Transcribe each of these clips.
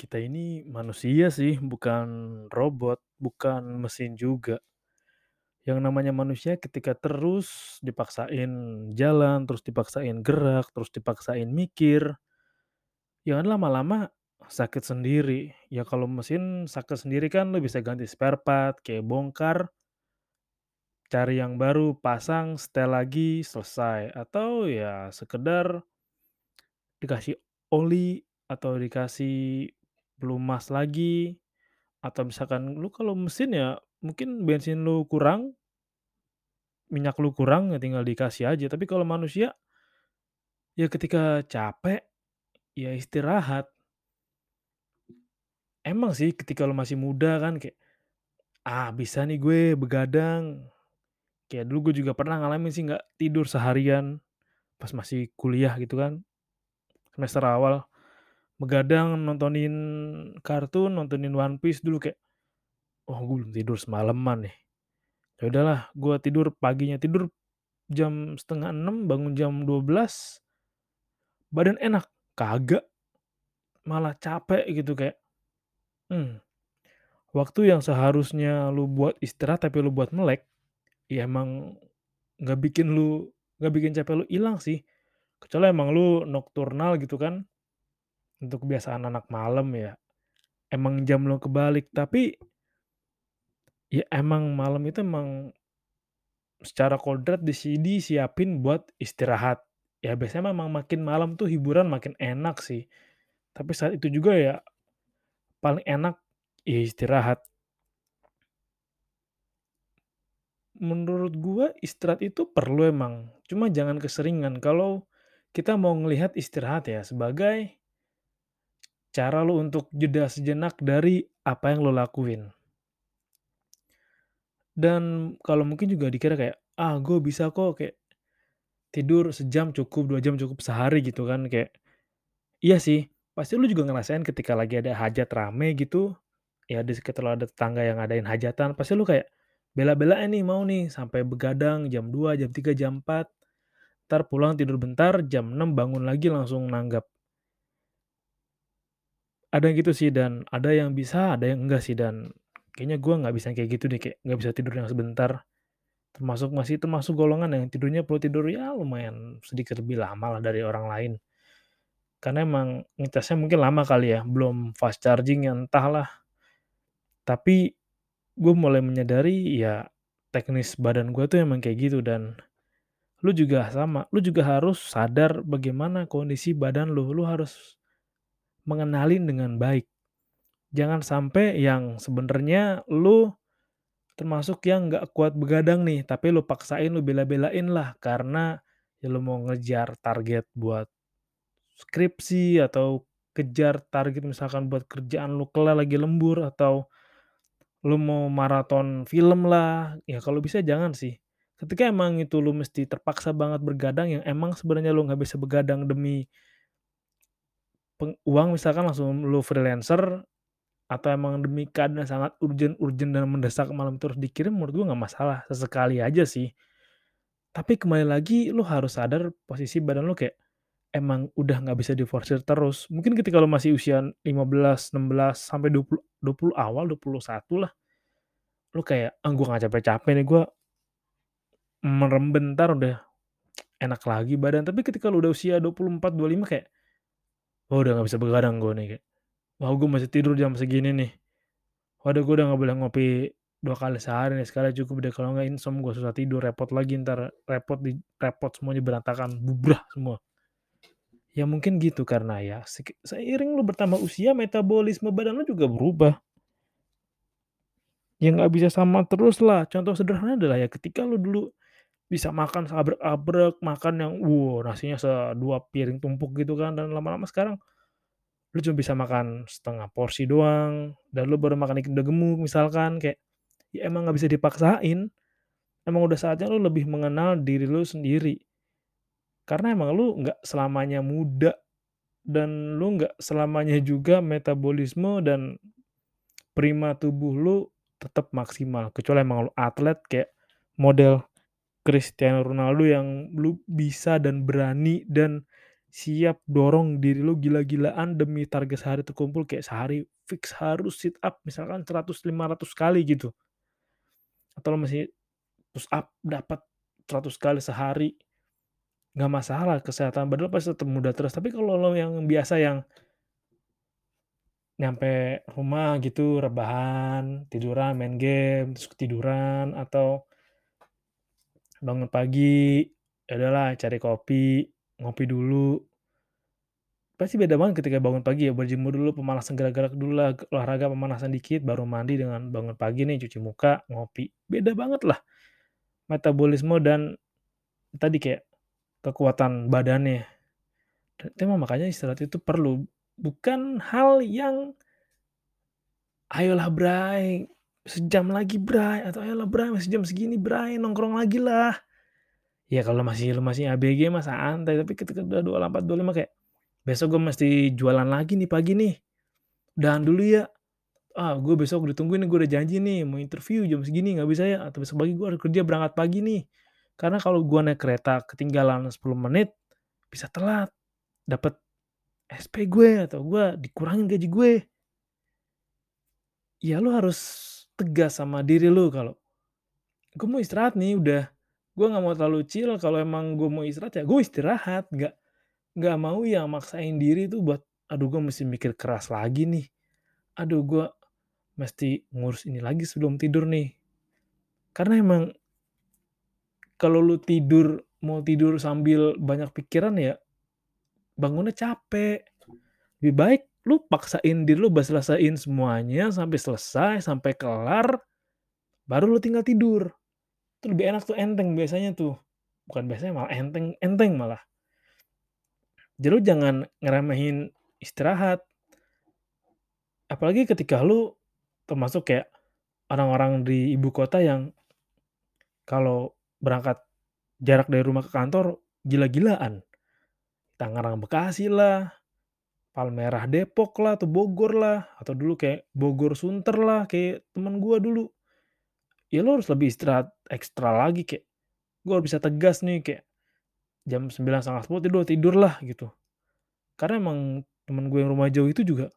kita ini manusia sih, bukan robot, bukan mesin juga. Yang namanya manusia ketika terus dipaksain jalan, terus dipaksain gerak, terus dipaksain mikir, ya kan lama-lama sakit sendiri. Ya kalau mesin sakit sendiri kan lo bisa ganti spare part, kayak bongkar, cari yang baru, pasang, setel lagi, selesai. Atau ya sekedar dikasih oli atau dikasih pelumas lagi atau misalkan lu kalau mesin ya mungkin bensin lu kurang minyak lu kurang ya tinggal dikasih aja. Tapi kalau manusia ya ketika capek ya istirahat. Emang sih ketika lu masih muda kan kayak ah bisa nih gue begadang. Kayak dulu gue juga pernah ngalamin sih nggak tidur seharian pas masih kuliah gitu kan semester awal begadang nontonin kartun, nontonin One Piece dulu kayak, oh gue belum tidur semalaman nih. Ya udahlah, gue tidur paginya tidur jam setengah enam, bangun jam 12, badan enak, kagak, malah capek gitu kayak, hmm, waktu yang seharusnya lu buat istirahat tapi lu buat melek, ya emang nggak bikin lu nggak bikin capek lu hilang sih. Kecuali emang lu nocturnal gitu kan, untuk kebiasaan anak malam ya, emang jam lo kebalik, tapi ya emang malam itu emang secara kodrat di sini siapin buat istirahat. Ya biasanya memang makin malam tuh hiburan makin enak sih. Tapi saat itu juga ya paling enak ya istirahat. Menurut gua istirahat itu perlu emang, cuma jangan keseringan. Kalau kita mau ngelihat istirahat ya sebagai cara lo untuk jeda sejenak dari apa yang lo lakuin. Dan kalau mungkin juga dikira kayak, ah gue bisa kok kayak tidur sejam cukup, dua jam cukup sehari gitu kan kayak, iya sih, pasti lu juga ngerasain ketika lagi ada hajat rame gitu, ya di sekitar lo ada tetangga yang ngadain hajatan, pasti lu kayak bela-belain nih mau nih sampai begadang jam 2, jam 3, jam 4, ntar pulang tidur bentar, jam 6 bangun lagi langsung nanggap ada yang gitu sih dan ada yang bisa, ada yang enggak sih dan kayaknya gue nggak bisa kayak gitu deh, kayak nggak bisa tidur yang sebentar. Termasuk masih termasuk golongan yang tidurnya perlu tidur ya lumayan sedikit lebih lama lah dari orang lain. Karena emang ngecasnya mungkin lama kali ya, belum fast charging ya entahlah. Tapi gue mulai menyadari ya teknis badan gue tuh emang kayak gitu dan lu juga sama, lu juga harus sadar bagaimana kondisi badan lu, lu harus mengenalin dengan baik. Jangan sampai yang sebenarnya lu termasuk yang nggak kuat begadang nih, tapi lu paksain, lu bela-belain lah karena ya lu mau ngejar target buat skripsi atau kejar target misalkan buat kerjaan lu kelar lagi lembur atau lu mau maraton film lah, ya kalau bisa jangan sih. Ketika emang itu lu mesti terpaksa banget bergadang yang emang sebenarnya lu nggak bisa begadang demi uang misalkan langsung lu freelancer atau emang demi keadaan sangat urgent urgent dan mendesak malam terus dikirim menurut gua nggak masalah, sesekali aja sih. Tapi kembali lagi lu harus sadar posisi badan lu kayak emang udah nggak bisa diforsir terus. Mungkin ketika lu masih usia 15, 16, sampai 20 20 awal, 21 lah, lu kayak, "Ah, gua nggak capek-capek nih, gua merem bentar udah enak lagi badan." Tapi ketika lu udah usia 24, 25 kayak, "Oh, udah nggak bisa begadang gue nih," kayak, "Wah, gue masih tidur jam segini nih." Waduh gue udah nggak boleh ngopi 2 kali sehari nih, sekali cukup deh, kalau nggak insom gue susah tidur, repot lagi entar, repot di repot semuanya berantakan, bubrah semua. Ya mungkin gitu karena ya seiring lu bertambah usia metabolisme badan lu juga berubah. Ya nggak bisa sama terus lah, contoh sederhana adalah ya ketika lu dulu bisa makan seabrek-abrek, makan yang, wow nasinya se-2 piring tumpuk gitu kan, dan lama-lama sekarang lu cuma bisa makan setengah porsi doang, dan lu baru makan dikit udah gemuk misalkan, kayak ya emang nggak bisa dipaksain. Emang udah saatnya lu lebih mengenal diri lu sendiri. Karena emang lu nggak selamanya muda, dan lu nggak selamanya juga metabolisme dan prima tubuh lu tetap maksimal, kecuali emang lu atlet kayak model Cristiano Ronaldo yang lu bisa dan berani dan siap dorong diri lu gila-gilaan demi target sehari terkumpul, kayak sehari fix harus sit up misalkan 100, 500 kali gitu. Atau lu masih push up dapat 100 kali sehari, nggak masalah, kesehatan badan pasti tetap muda terus. Tapi kalau lu yang biasa yang nyampe rumah gitu rebahan, tiduran, main game, terus ketiduran, atau bangun pagi, ya udahlah cari kopi, ngopi dulu. Pasti beda banget ketika bangun pagi ya, berjemur dulu, pemanasan gerak-gerak dulu lah, olahraga pemanasan dikit, baru mandi dengan bangun pagi nih, cuci muka, ngopi, beda banget lah metabolisme dan tadi kayak kekuatan badannya. Dan itu makanya istirahat itu perlu, bukan hal yang, "Ayolah Bray, sejam lagi Bray," atau, "Ayolah Bray masih jam segini Bray, nongkrong lagi lah." Ya kalau masih lu masih ABG mah santai, tapi ketika udah 24, 25 kayak, "Besok gue mesti jualan lagi nih pagi nih, udahan dulu ya. Ah gue besok ditungguin nih, gue udah janji nih mau interview jam segini, nggak bisa ya, atau besok pagi gue harus kerja berangkat pagi nih." Karena kalau gua naik kereta ketinggalan 10 menit, bisa telat dapet SP gue, atau gua dikurangin gaji gue. Ya lu harus tegas sama diri lu kalau, "Gue mau istirahat nih udah, gue nggak mau terlalu chill, kalau emang gue mau istirahat ya gue istirahat." Nggak nggak mau yang maksain diri tuh buat, "Aduh gue mesti mikir keras lagi nih. Aduh gua mesti ngurus ini lagi sebelum tidur nih." Karena emang kalau lu tidur, mau tidur sambil banyak pikiran ya, bangunnya capek. Lebih baik lu paksain diri lu selesaiin semuanya sampai selesai, sampai kelar, baru lu tinggal tidur. Itu lebih enak tuh, enteng biasanya tuh. Bukan biasanya, malah enteng enteng malah. Jadi lu jangan ngeremehin istirahat. Apalagi ketika lu termasuk kayak orang-orang di ibu kota yang kalau berangkat jarak dari rumah ke kantor gila-gilaan. Tangerang Bekasi lah, Palmerah Depok lah, atau Bogor lah, atau dulu kayak Bogor Sunter lah, kayak temen gua dulu. Ya lu harus lebih istirahat ekstra lagi, kayak gua bisa tegas nih kayak jam 9, 9.30 tidur, tidur lah gitu. Karena emang temen gue yang rumah jauh itu juga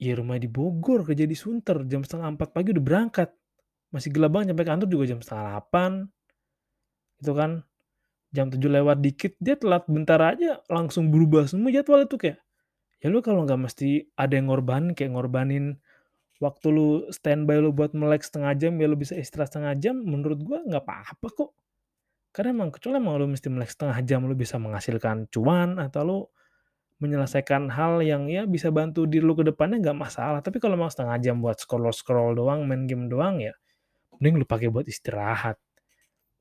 ya rumahnya di Bogor, kerja di Sunter, jam 3.30 pagi udah berangkat. Masih gelap banget nyampe kantor juga jam 7.30. Gitu kan. Jam 7 lewat dikit, dia telat bentar aja langsung berubah semua jadwal itu kayak, ya lu kalau nggak mesti ada yang ngorbanin, kayak ngorbanin waktu lu standby lu buat melek setengah jam, biar lu bisa istirahat setengah jam, menurut gua nggak apa-apa kok. Karena emang kecuali emang lu mesti melek setengah jam, lu bisa menghasilkan cuan, atau lu menyelesaikan hal yang ya bisa bantu diri lu ke depannya nggak masalah. Tapi kalau emang setengah jam buat scroll-scroll doang, main game doang, ya mending lu pakai buat istirahat.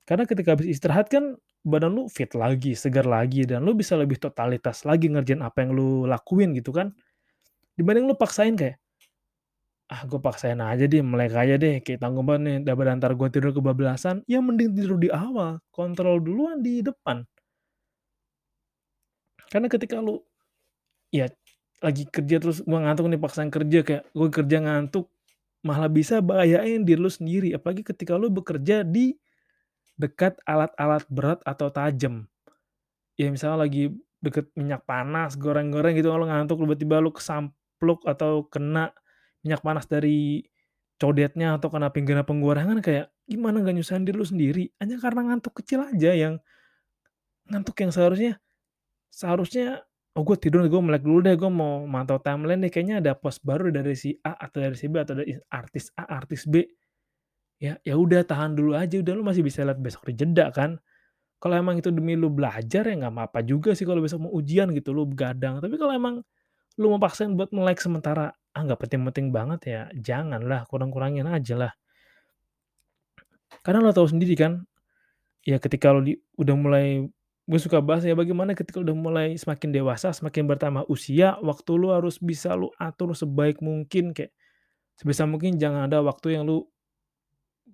Karena ketika habis istirahat kan badan lu fit lagi, segar lagi, dan lu bisa lebih totalitas lagi ngerjain apa yang lu lakuin gitu kan. Dibanding lu paksain kayak, "Ah gue paksain aja deh, melek aja deh, kayak tanggung banget nih daripada entar gue tidur kebablasan." Ya mending tidur di awal, kontrol duluan di depan. Karena ketika lu, ya lagi kerja terus gua ngantuk nih paksain kerja, kayak gue kerja ngantuk, malah bisa bahayain diri lu sendiri. Apalagi ketika lu bekerja di dekat alat-alat berat atau tajam. Ya misalnya lagi deket minyak panas, goreng-goreng gitu, lu ngantuk, tiba-tiba lu kesampluk atau kena minyak panas dari codetnya atau kena pinggiran penggorengan, kayak gimana nggak nyusahin diri lu sendiri, hanya karena ngantuk kecil aja yang ngantuk yang seharusnya seharusnya "Oh gue tidur gue melek dulu deh, gue mau mantau timeline nih, kayaknya ada post baru dari si A atau dari si B atau dari artis A, artis B." Ya ya udah tahan dulu aja, udah lu masih bisa lihat besok di jeda kan. Kalau emang itu demi lu belajar ya nggak apa-apa juga sih kalau besok mau ujian gitu lu begadang. Tapi kalau emang lu mau paksain buat melek sementara, ah nggak penting-penting banget ya janganlah, kurang-kurangin aja lah. Karena lo tahu sendiri kan, ya ketika lo udah mulai gue suka bahas ya bagaimana ketika udah mulai semakin dewasa, semakin bertambah usia, waktu lu harus bisa lu atur sebaik mungkin, kayak sebisa mungkin jangan ada waktu yang lu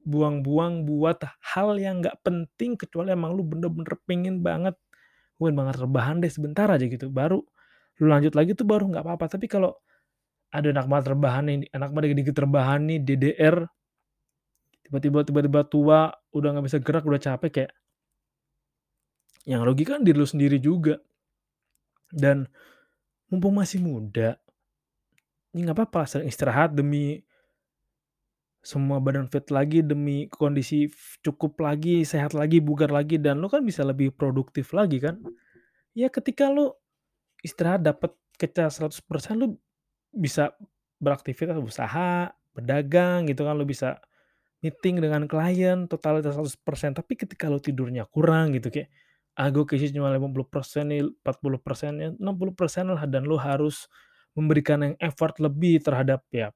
buang-buang buat hal yang nggak penting kecuali emang lu bener-bener pengen banget, gue banget rebahan deh sebentar aja gitu, baru lu lanjut lagi tuh baru nggak apa-apa. Tapi kalau ada anak banget rebahan nih, anak banget dikit-dikit rebahan nih, DDR, tiba-tiba tiba-tiba tua, udah nggak bisa gerak, udah capek kayak yang rugi kan diri lu sendiri juga. Dan mumpung masih muda, ya nggak apa-apa istirahat demi semua badan fit lagi, demi kondisi cukup lagi, sehat lagi, bugar lagi, dan lu kan bisa lebih produktif lagi kan. Ya ketika lu istirahat dapat ngecas 100% lu bisa beraktivitas, usaha, berdagang gitu kan, lu bisa meeting dengan klien totalitas 100%. Tapi ketika lu tidurnya kurang gitu kayak, "Ah gue cuma 50% nih, 40% ya 60% lah," dan lu harus memberikan yang effort lebih terhadap ya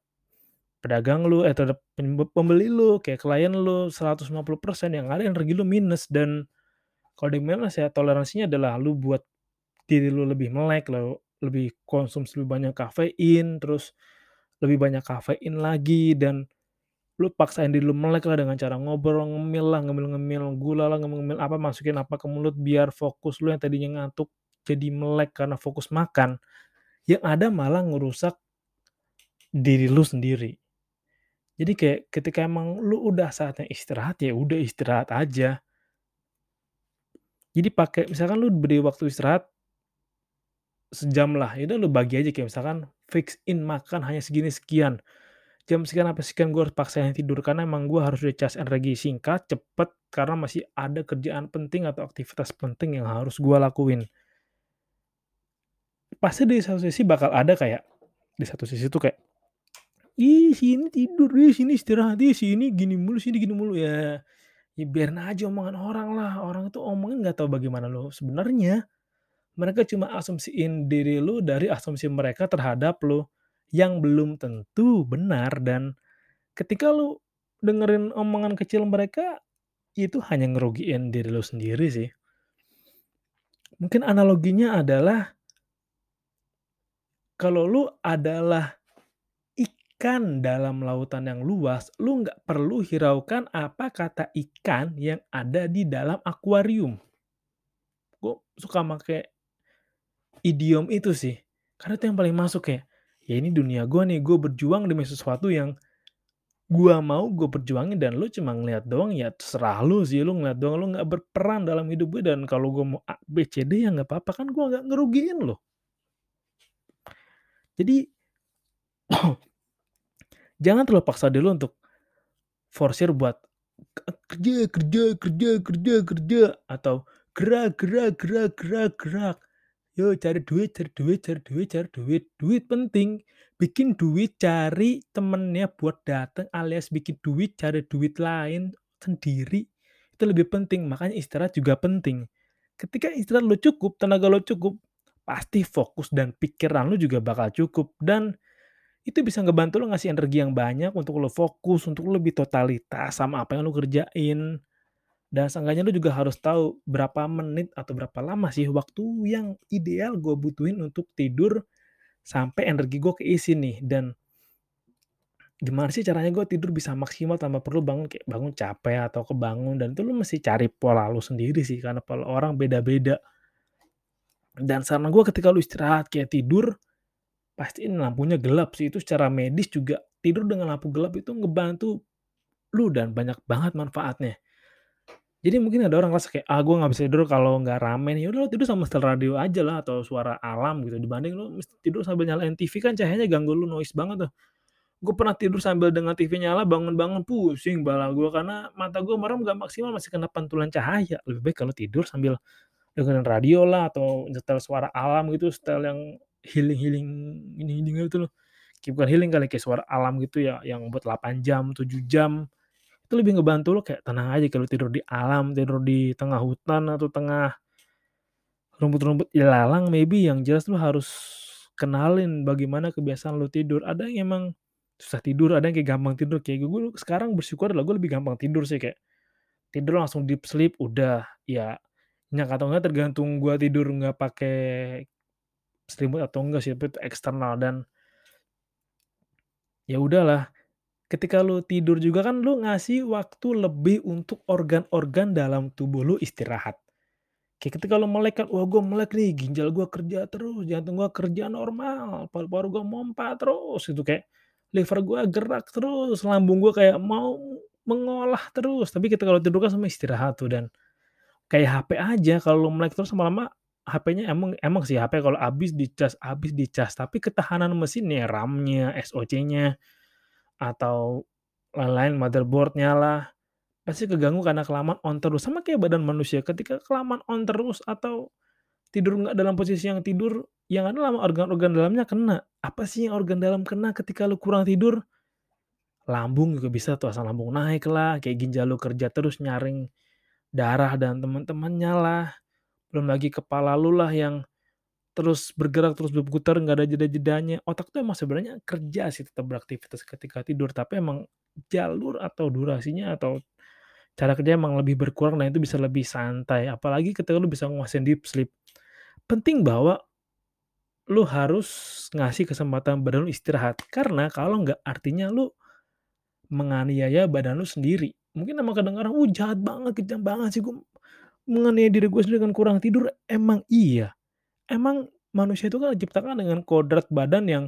pedagang lu, eh terhadap pem pembeli lu, kayak klien lu 150%, yang ada energi lu minus dan kalau di minus ya toleransinya adalah lu buat diri lu lebih melek, lu lebih konsumsi lebih banyak kafein, terus lebih banyak kafein lagi dan lu paksain diri lu melek lah dengan cara ngobrol, ngemil lah, ngemil-ngemil gula lah, ngemil-ngemil apa, masukin apa ke mulut biar fokus lu yang tadinya ngantuk jadi melek karena fokus makan, yang ada malah ngerusak diri lu sendiri. Jadi kayak ketika emang lu udah saatnya istirahat, ya udah istirahat aja. Jadi pakai misalkan lu beri waktu istirahat sejam lah, ya udah lu bagi aja kayak misalkan fix in makan hanya segini sekian, jam sekian sampai sekian gue harus paksain tidur karena emang gue harus recharge energi singkat, cepet, karena masih ada kerjaan penting atau aktivitas penting yang harus gue lakuin. Pasti di satu sisi bakal ada kayak, di satu sisi tuh kayak, "Ih sini tidur, ih sini istirahat, ih sini gini mulu, sini gini mulu." Ya ya biarin aja omongan orang lah, orang itu omongnya nggak tahu bagaimana lu sebenarnya. Mereka cuma asumsiin diri lu dari asumsi mereka terhadap lu, yang belum tentu benar dan ketika lu dengerin omongan kecil mereka, itu hanya ngerugiin diri lu sendiri sih. Mungkin analoginya adalah kalau lu adalah ikan dalam lautan yang luas, lu nggak perlu hiraukan apa kata ikan yang ada di dalam akuarium. Gue suka make idiom itu sih, karena itu yang paling masuk kayak, ya ini dunia gue nih, gue berjuang demi sesuatu yang gue mau gue perjuangin dan lu cuma ngeliat doang, ya terserah lu sih, lu ngeliat doang, lu nggak berperan dalam hidup gue dan kalau gue mau A, B, C, D ya nggak apa-apa kan gue nggak ngerugiin lu. Jadi jangan terlalu paksa diri lu untuk forsir buat kerja kerja kerja kerja kerja atau gerak gerak gerak gerak gerak. Yo cari duit cari duit cari duit cari duit, duit penting, bikin duit, cari temennya buat dateng alias bikin duit, cari duit lain sendiri, itu lebih penting, makanya istirahat juga penting. Ketika istirahat lu cukup, tenaga lu cukup, pasti fokus dan pikiran lu juga bakal cukup. Dan itu bisa ngebantu lu ngasih energi yang banyak untuk lu fokus, untuk lu lebih totalitas sama apa yang lu kerjain. Dan seenggaknya lu juga harus tahu berapa menit atau berapa lama sih waktu yang ideal gue butuhin untuk tidur sampai energi gue keisi nih dan gimana sih caranya gue tidur bisa maksimal tanpa perlu bangun kayak bangun capek atau kebangun dan itu lu mesti cari pola lu sendiri sih karena pola orang beda-beda. Dan saran gue ketika lu istirahat kayak tidur, pastiin lampunya gelap sih, itu secara medis juga tidur dengan lampu gelap itu ngebantu lu dan banyak banget manfaatnya. Jadi mungkin ada orang ngerasa kayak, "Ah gue nggak bisa tidur kalau nggak rame nih." Ya udah lu tidur sama setel radio aja lah atau suara alam gitu, dibanding mesti tidur sambil nyalain TV kan cahayanya ganggu lu, noise banget tuh. Gue pernah tidur sambil dengan TV nyala, bangun-bangun pusing kepala gue karena mata gue merem nggak maksimal masih kena pantulan cahaya. Lebih baik kalau tidur sambil dengerin radio lah atau nyetel suara alam gitu, setel yang healing-healing healing-healing gitu loh. Kayak bukan healing kali, kayak suara alam gitu ya, yang buat 8 jam, 7 jam. Itu lebih ngebantu lo kayak tenang aja kalau tidur di alam, tidur di tengah hutan atau tengah rumput-rumput ilalang maybe yang jelas lo harus kenalin bagaimana kebiasaan lo tidur. Ada yang emang susah tidur, ada yang kayak gampang tidur. Kayak gue sekarang bersyukur adalah gue lebih gampang tidur sih kayak tidur langsung deep sleep udah ya nyak atau enggak tergantung gue tidur nggak pakai selimut atau enggak sih tapi itu eksternal dan ya udahlah. Ketika lu tidur juga kan lu ngasih waktu lebih untuk organ-organ dalam tubuh lu istirahat. Kayak ketika lu melek kan wah gue melek nih ginjal gue kerja terus jantung gue kerja normal paru-paru gue mompa terus itu kayak liver gue gerak terus lambung gue kayak mau mengolah terus. Tapi kita kalau tidur kan sama istirahat tuh dan kayak HP aja kalau melek terus lama-lama HP-nya emang emang sih HP kalau habis dicas habis dicas tapi ketahanan mesinnya RAM-nya SoC-nya atau lain-lain motherboard-nya lah pasti keganggu karena kelamaan on terus. Sama kayak badan manusia ketika kelamaan on terus atau tidur nggak dalam posisi yang tidur yang ada lama organ-organ dalamnya kena. Apa sih yang organ dalam kena ketika lu kurang tidur? Lambung juga bisa tuh asam lambung naik lah, kayak ginjal lu kerja terus nyaring darah dan teman-temannya lah. Belum lagi kepala lu lah yang terus bergerak, terus berputar, nggak ada jeda-jedanya. Otak tuh emang sebenarnya kerja sih tetap beraktivitas ketika tidur, tapi emang jalur atau durasinya atau cara kerja emang lebih berkurang dan itu bisa lebih santai. Apalagi ketika lu bisa nguasain deep sleep. Penting bahwa lu harus ngasih kesempatan badan lu istirahat. Karena kalau nggak artinya lu menganiaya badan lu sendiri. Mungkin emang kadang-kadang, "Uh, jahat banget, kejam banget sih gue menganiaya diri gue sendiri dengan kurang tidur." Emang iya. Emang manusia itu kan diciptakan dengan kodrat badan yang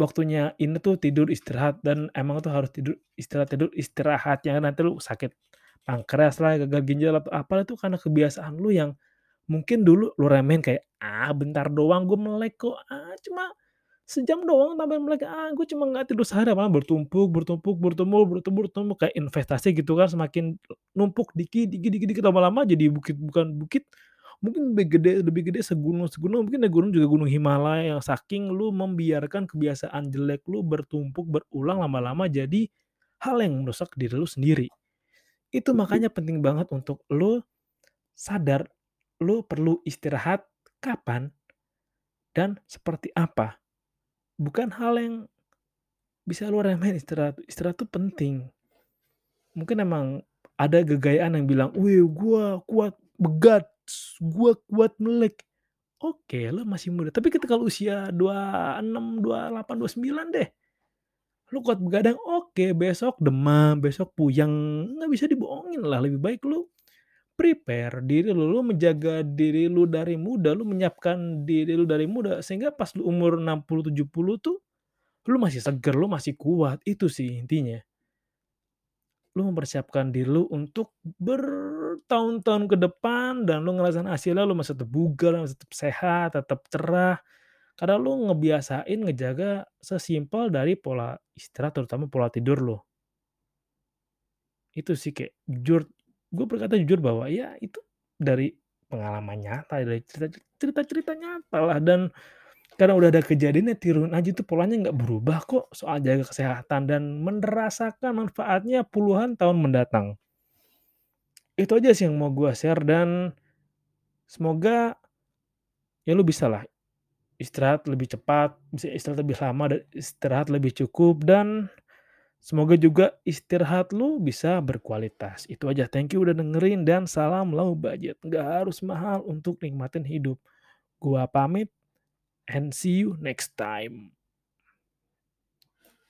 waktunya ini tuh tidur istirahat dan emang tuh harus tidur istirahat tidur istirahat jangan nanti lu sakit pankreas lah, gagal ginjal atau apa itu karena kebiasaan lu yang mungkin dulu lu remehin kayak, "Ah, bentar doang gue melek kok, ah, cuma Sejam doang tambah melek, ah, gue cuma nggak tidur sehari malah bertumpuk bertumpuk bertumpuk bertumpuk bertumpuk kayak investasi gitu kan semakin numpuk dikit dikit dikit dikit lama-lama jadi bukit bukan bukit, mungkin lebih gede lebih gede segunung-segunung mungkin ada gunung juga gunung Himalaya yang saking lu membiarkan kebiasaan jelek lu bertumpuk berulang lama-lama jadi hal yang merusak diri lu sendiri. Itu makanya penting banget untuk lu sadar lu perlu istirahat kapan dan seperti apa. Bukan hal yang bisa lu remehin istirahat. Istirahat tuh penting. Mungkin emang ada gegayaan yang bilang, "Wih, gua kuat begat, gua kuat melek." Oke, lu masih muda. Tapi ketika lu usia 26, 28, 29 deh. Lu kuat begadang, oke, besok demam, besok puyeng, nggak bisa dibohongin lah. Lebih baik lu prepare diri lu, lu menjaga diri lu dari muda, lu menyiapkan diri lu dari muda sehingga pas lu umur 60, 70 tuh lu masih seger, lu masih kuat, itu sih intinya. Lu mempersiapkan diri lu untuk bertahun-tahun ke depan dan lu ngerasain hasilnya lu masih tetap bugar, masih tetap sehat, tetap cerah. Karena lu ngebiasain ngejaga sesimpel dari pola istirahat terutama pola tidur lu. Itu sih kayak jujur gue berkata jujur bahwa ya itu dari pengalaman nyata, dari cerita cerita-cerita nyata lah dan karena udah ada kejadiannya tiruin aja tuh polanya nggak berubah kok soal jaga kesehatan dan merasakan manfaatnya puluhan tahun mendatang. Itu aja sih yang mau gue share dan semoga ya lu bisa lah istirahat lebih cepat, bisa istirahat lebih lama dan istirahat lebih cukup dan Semoga juga istirahat lu bisa berkualitas. Itu aja. Thank you udah dengerin dan salam low budget. Nggak harus mahal untuk nikmatin hidup. Gua pamit and see you next time.